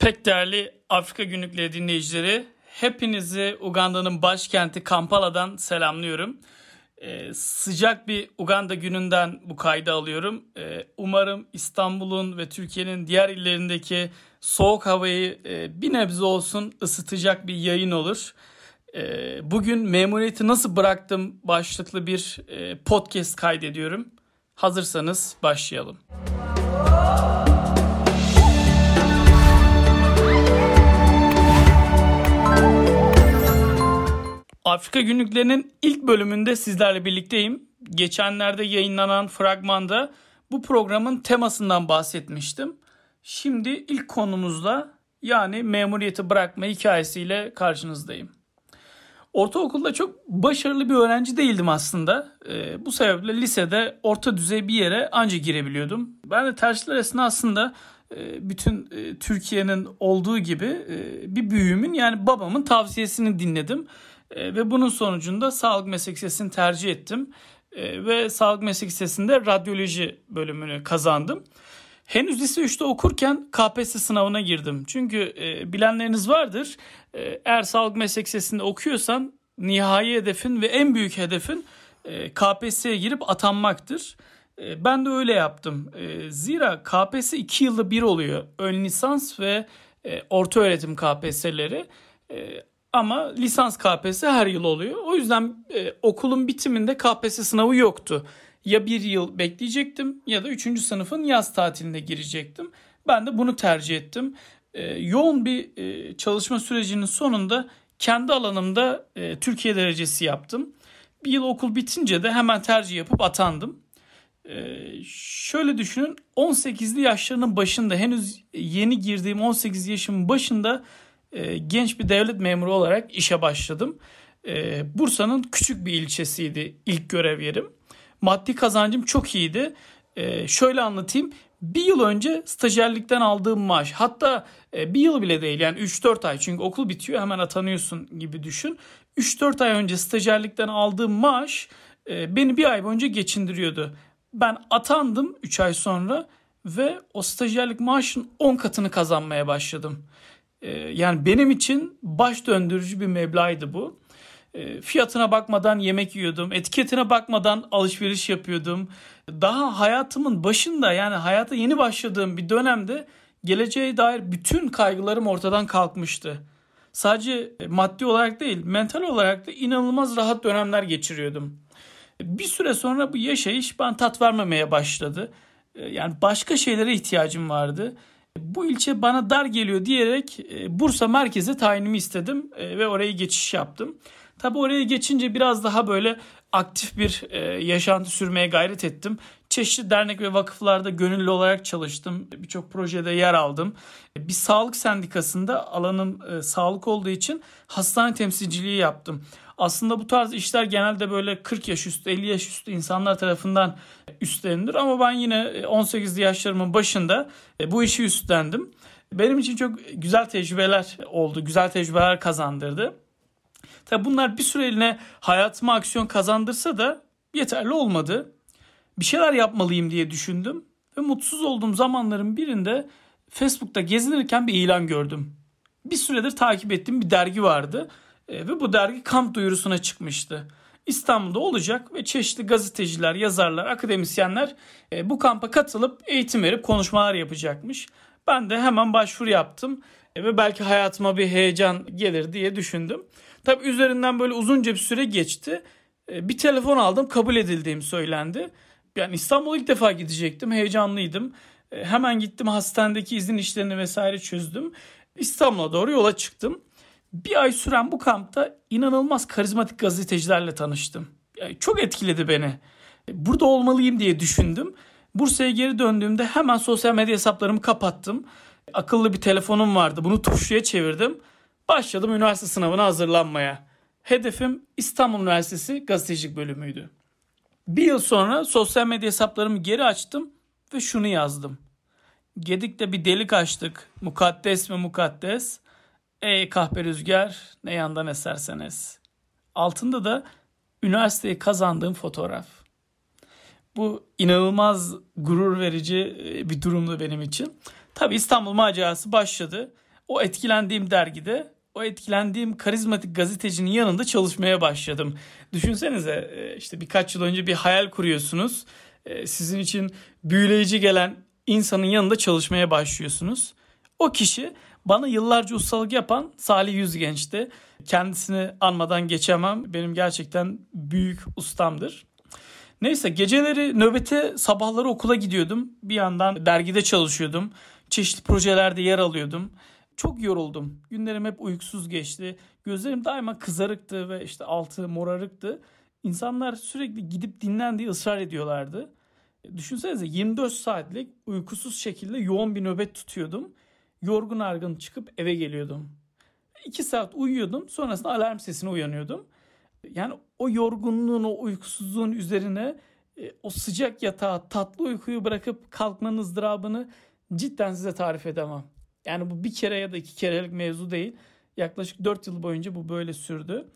Pek değerli Afrika Günlükleri dinleyicileri, hepinizi Uganda'nın başkenti Kampala'dan selamlıyorum. Ee, sıcak bir Uganda gününden bu kaydı alıyorum. Ee, umarım İstanbul'un ve Türkiye'nin diğer illerindeki soğuk havayı e, bir nebze olsun ısıtacak bir yayın olur. Ee, bugün memuriyeti nasıl bıraktım başlıklı bir e, podcast kaydediyorum. Hazırsanız başlayalım. Afrika günlüklerinin ilk bölümünde sizlerle birlikteyim. Geçenlerde yayınlanan fragmanda bu programın temasından bahsetmiştim. Şimdi ilk konumuzla yani memuriyeti bırakma hikayesiyle karşınızdayım. Ortaokulda çok başarılı bir öğrenci değildim aslında. E, bu sebeple lisede orta düzey bir yere anca girebiliyordum. Ben de tercihler esnasında e, bütün e, Türkiye'nin olduğu gibi e, bir büyüğümün yani babamın tavsiyesini dinledim. E, ve bunun sonucunda sağlık meslek lisesini tercih ettim. E, ve sağlık meslek lisesinde radyoloji bölümünü kazandım. Henüz lise 3'te okurken KPSS sınavına girdim. Çünkü e, bilenleriniz vardır. E, eğer sağlık meslek lisesinde okuyorsan nihai hedefin ve en büyük hedefin e, KPSS'ye girip atanmaktır. E, ben de öyle yaptım. E, zira KPSS 2 yılda bir oluyor. Ön lisans ve e, orta öğretim KPSS'leri. E, ama lisans KPSS her yıl oluyor. O yüzden e, okulun bitiminde KPSS sınavı yoktu. Ya bir yıl bekleyecektim ya da 3. sınıfın yaz tatiline girecektim. Ben de bunu tercih ettim. E, yoğun bir e, çalışma sürecinin sonunda kendi alanımda e, Türkiye derecesi yaptım. Bir yıl okul bitince de hemen tercih yapıp atandım. E, şöyle düşünün 18'li yaşlarının başında henüz yeni girdiğim 18 yaşımın başında e, genç bir devlet memuru olarak işe başladım. E, Bursa'nın küçük bir ilçesiydi ilk görev yerim. Maddi kazancım çok iyiydi. E, şöyle anlatayım. Bir yıl önce stajyerlikten aldığım maaş hatta e, bir yıl bile değil yani 3-4 ay çünkü okul bitiyor hemen atanıyorsun gibi düşün. 3-4 ay önce stajyerlikten aldığım maaş e, beni bir ay boyunca geçindiriyordu. Ben atandım 3 ay sonra ve o stajyerlik maaşın 10 katını kazanmaya başladım. Ee, yani benim için baş döndürücü bir meblağdı bu. Ee, fiyatına bakmadan yemek yiyordum. Etiketine bakmadan alışveriş yapıyordum. Daha hayatımın başında yani hayata yeni başladığım bir dönemde geleceğe dair bütün kaygılarım ortadan kalkmıştı. Sadece maddi olarak değil, mental olarak da inanılmaz rahat dönemler geçiriyordum. Bir süre sonra bu yaşayış bana tat vermemeye başladı. Ee, yani başka şeylere ihtiyacım vardı bu ilçe bana dar geliyor diyerek e, Bursa merkeze tayinimi istedim e, ve oraya geçiş yaptım. Tabi oraya geçince biraz daha böyle aktif bir e, yaşantı sürmeye gayret ettim. Çeşitli dernek ve vakıflarda gönüllü olarak çalıştım. Birçok projede yer aldım. Bir sağlık sendikasında alanım sağlık olduğu için hastane temsilciliği yaptım. Aslında bu tarz işler genelde böyle 40 yaş üstü 50 yaş üstü insanlar tarafından üstlenilir ama ben yine 18'li yaşlarımın başında e, bu işi üstlendim. Benim için çok güzel tecrübeler oldu, güzel tecrübeler kazandırdı. Tabi bunlar bir süreliğine hayatıma aksiyon kazandırsa da yeterli olmadı. Bir şeyler yapmalıyım diye düşündüm ve mutsuz olduğum zamanların birinde Facebook'ta gezinirken bir ilan gördüm. Bir süredir takip ettiğim bir dergi vardı. E, ve bu dergi kamp duyurusuna çıkmıştı. İstanbul'da olacak ve çeşitli gazeteciler, yazarlar, akademisyenler e, bu kampa katılıp eğitim verip konuşmalar yapacakmış. Ben de hemen başvuru yaptım e, ve belki hayatıma bir heyecan gelir diye düşündüm. Tabi üzerinden böyle uzunca bir süre geçti. Bir telefon aldım kabul edildiğim söylendi. Yani İstanbul'a ilk defa gidecektim heyecanlıydım. Hemen gittim hastanedeki izin işlerini vesaire çözdüm. İstanbul'a doğru yola çıktım. Bir ay süren bu kampta inanılmaz karizmatik gazetecilerle tanıştım. Yani çok etkiledi beni. Burada olmalıyım diye düşündüm. Bursa'ya geri döndüğümde hemen sosyal medya hesaplarımı kapattım. Akıllı bir telefonum vardı. Bunu tuşluya çevirdim. Başladım üniversite sınavına hazırlanmaya. Hedefim İstanbul Üniversitesi gazetecilik bölümüydü. Bir yıl sonra sosyal medya hesaplarımı geri açtım ve şunu yazdım. Gedik'te bir delik açtık. Mukaddes mi mukaddes? Ey kahpe rüzgar ne yandan eserseniz. Altında da üniversiteyi kazandığım fotoğraf. Bu inanılmaz gurur verici e, bir durumdu benim için. Tabi İstanbul macerası başladı. o etkilendiğim dergide o etkilendiğim karizmatik gazetecinin yanında çalışmaya başladım. Düşünsenize e, işte birkaç yıl önce bir hayal kuruyorsunuz. E, sizin için büyüleyici gelen insanın yanında çalışmaya başlıyorsunuz. O kişi bana yıllarca ustalık yapan Salih Yüzgenç'ti. Kendisini anmadan geçemem. Benim gerçekten büyük ustamdır. Neyse geceleri nöbete sabahları okula gidiyordum. Bir yandan dergide çalışıyordum. Çeşitli projelerde yer alıyordum. Çok yoruldum. Günlerim hep uykusuz geçti. Gözlerim daima kızarıktı ve işte altı morarıktı. İnsanlar sürekli gidip dinlen diye ısrar ediyorlardı. Düşünsenize 24 saatlik uykusuz şekilde yoğun bir nöbet tutuyordum. Yorgun argın çıkıp eve geliyordum. 2 saat uyuyordum. Sonrasında alarm sesine uyanıyordum. Yani o yorgunluğun, o uykusuzluğun üzerine e, o sıcak yatağa tatlı uykuyu bırakıp kalkmanın ızdırabını cidden size tarif edemem. Yani bu bir kere ya da iki kerelik mevzu değil. Yaklaşık 4 yıl boyunca bu böyle sürdü.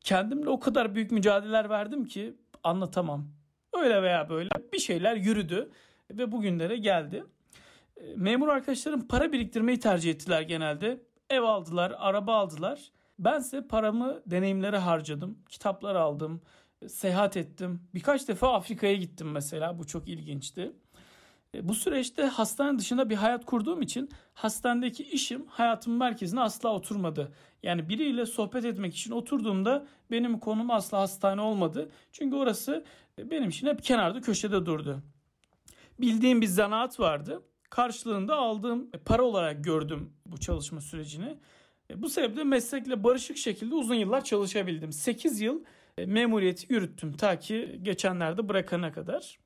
Kendimle o kadar büyük mücadeleler verdim ki anlatamam. Öyle veya böyle bir şeyler yürüdü ve bugünlere geldi. E, memur arkadaşlarım para biriktirmeyi tercih ettiler genelde. Ev aldılar, araba aldılar. Bense paramı deneyimlere harcadım. Kitaplar aldım, seyahat ettim. Birkaç defa Afrika'ya gittim mesela. Bu çok ilginçti. E, bu süreçte hastane dışında bir hayat kurduğum için hastanedeki işim hayatımın merkezine asla oturmadı. Yani biriyle sohbet etmek için oturduğumda benim konum asla hastane olmadı. Çünkü orası e, benim için hep kenarda köşede durdu. Bildiğim bir zanaat vardı. Karşılığında aldığım para olarak gördüm bu çalışma sürecini. E, bu sebeple meslekle barışık şekilde uzun yıllar çalışabildim. 8 yıl memuriyeti yürüttüm ta ki geçenlerde bırakana kadar.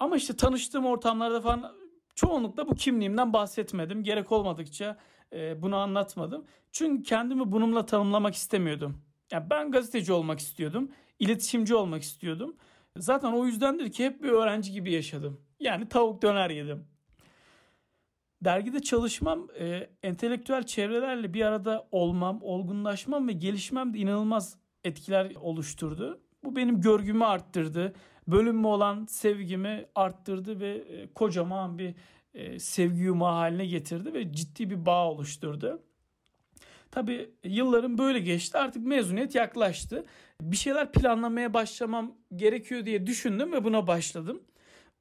Ama işte tanıştığım ortamlarda falan çoğunlukla bu kimliğimden bahsetmedim. Gerek olmadıkça e, bunu anlatmadım. Çünkü kendimi bununla tanımlamak istemiyordum. Yani ben gazeteci olmak istiyordum. iletişimci olmak istiyordum. Zaten o yüzdendir ki hep bir öğrenci gibi yaşadım. Yani tavuk döner yedim. Dergide çalışmam, e, entelektüel çevrelerle bir arada olmam, olgunlaşmam ve gelişmem de inanılmaz etkiler oluşturdu. Bu benim görgümü arttırdı bölünme olan sevgimi arttırdı ve e, kocaman bir e, sevgi yumağı haline getirdi ve ciddi bir bağ oluşturdu. Tabi yıllarım böyle geçti artık mezuniyet yaklaştı. Bir şeyler planlamaya başlamam gerekiyor diye düşündüm ve buna başladım.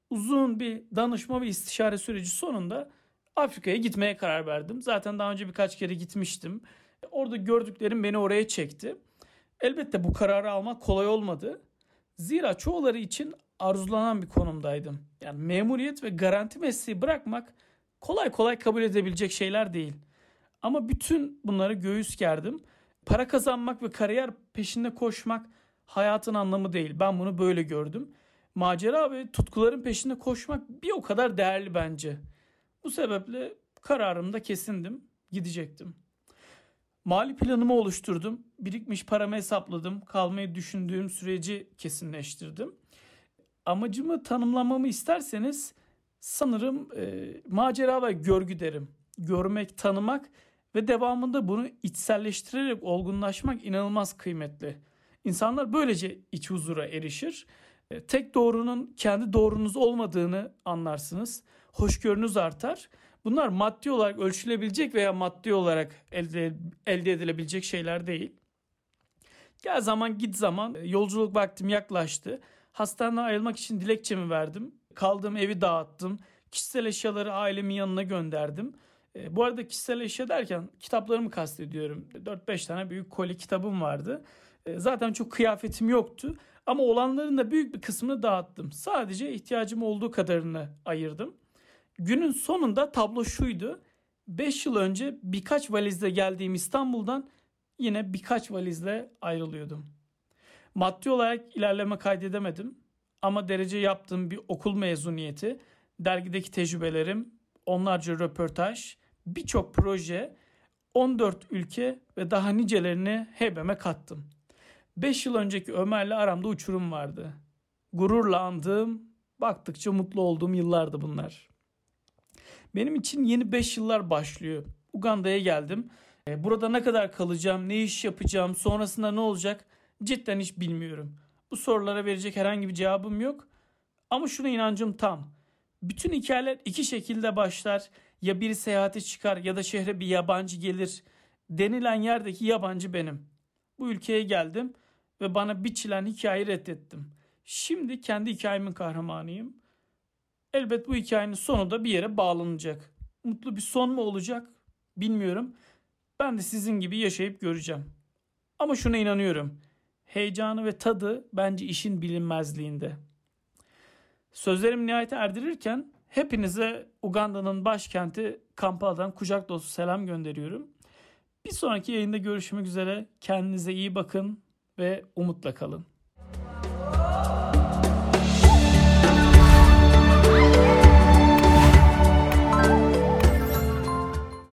Uzun bir danışma ve istişare süreci sonunda Afrika'ya gitmeye karar verdim. Zaten daha önce birkaç kere gitmiştim. Orada gördüklerim beni oraya çekti. Elbette bu kararı almak kolay olmadı. Zira çoğuları için arzulanan bir konumdaydım. Yani memuriyet ve garanti mesleği bırakmak kolay kolay kabul edebilecek şeyler değil. Ama bütün bunları göğüs gerdim. Para kazanmak ve kariyer peşinde koşmak hayatın anlamı değil. Ben bunu böyle gördüm. Macera ve tutkuların peşinde koşmak bir o kadar değerli bence. Bu sebeple kararımda kesindim. Gidecektim. Mali planımı oluşturdum. Birikmiş paramı hesapladım. Kalmayı düşündüğüm süreci kesinleştirdim. Amacımı tanımlamamı isterseniz sanırım e, macera ve görgü derim. Görmek, tanımak ve devamında bunu içselleştirerek olgunlaşmak inanılmaz kıymetli. İnsanlar böylece iç huzura erişir. E, tek doğrunun kendi doğrunuz olmadığını anlarsınız. Hoşgörünüz artar Bunlar maddi olarak ölçülebilecek veya maddi olarak elde, elde edilebilecek şeyler değil. Gel zaman git zaman yolculuk vaktim yaklaştı. Hastaneden ayrılmak için dilekçemi verdim. Kaldığım evi dağıttım. Kişisel eşyaları ailemin yanına gönderdim. E, bu arada kişisel eşya derken kitaplarımı kastediyorum. 4-5 tane büyük koli kitabım vardı. E, zaten çok kıyafetim yoktu. Ama olanların da büyük bir kısmını dağıttım. Sadece ihtiyacım olduğu kadarını ayırdım. Günün sonunda tablo şuydu. 5 yıl önce birkaç valizle geldiğim İstanbul'dan yine birkaç valizle ayrılıyordum. Maddi olarak ilerleme kaydedemedim ama derece yaptığım bir okul mezuniyeti, dergideki tecrübelerim, onlarca röportaj, birçok proje, 14 ülke ve daha nicelerini hebeme kattım. 5 yıl önceki Ömer'le aramda uçurum vardı. Gururla andığım, baktıkça mutlu olduğum yıllardı bunlar. Benim için yeni 5 yıllar başlıyor. Uganda'ya geldim. E, burada ne kadar kalacağım, ne iş yapacağım, sonrasında ne olacak cidden hiç bilmiyorum. Bu sorulara verecek herhangi bir cevabım yok. Ama şuna inancım tam. Bütün hikayeler iki şekilde başlar. ya biri seyahate çıkar ya da şehre bir yabancı gelir denilen yerdeki yabancı benim. Bu ülkeye geldim ve bana biçilen hikayeyi reddettim. Şimdi kendi hikayemin kahramanıyım. Elbet bu hikayenin sonu da bir yere bağlanacak. Mutlu bir son mu olacak bilmiyorum. Ben de sizin gibi yaşayıp göreceğim. Ama şuna inanıyorum. Heyecanı ve tadı bence işin bilinmezliğinde. Sözlerim nihayete erdirirken hepinize Uganda'nın başkenti Kampala'dan kucak dolusu selam gönderiyorum. Bir sonraki yayında görüşmek üzere. Kendinize iyi bakın ve umutla kalın.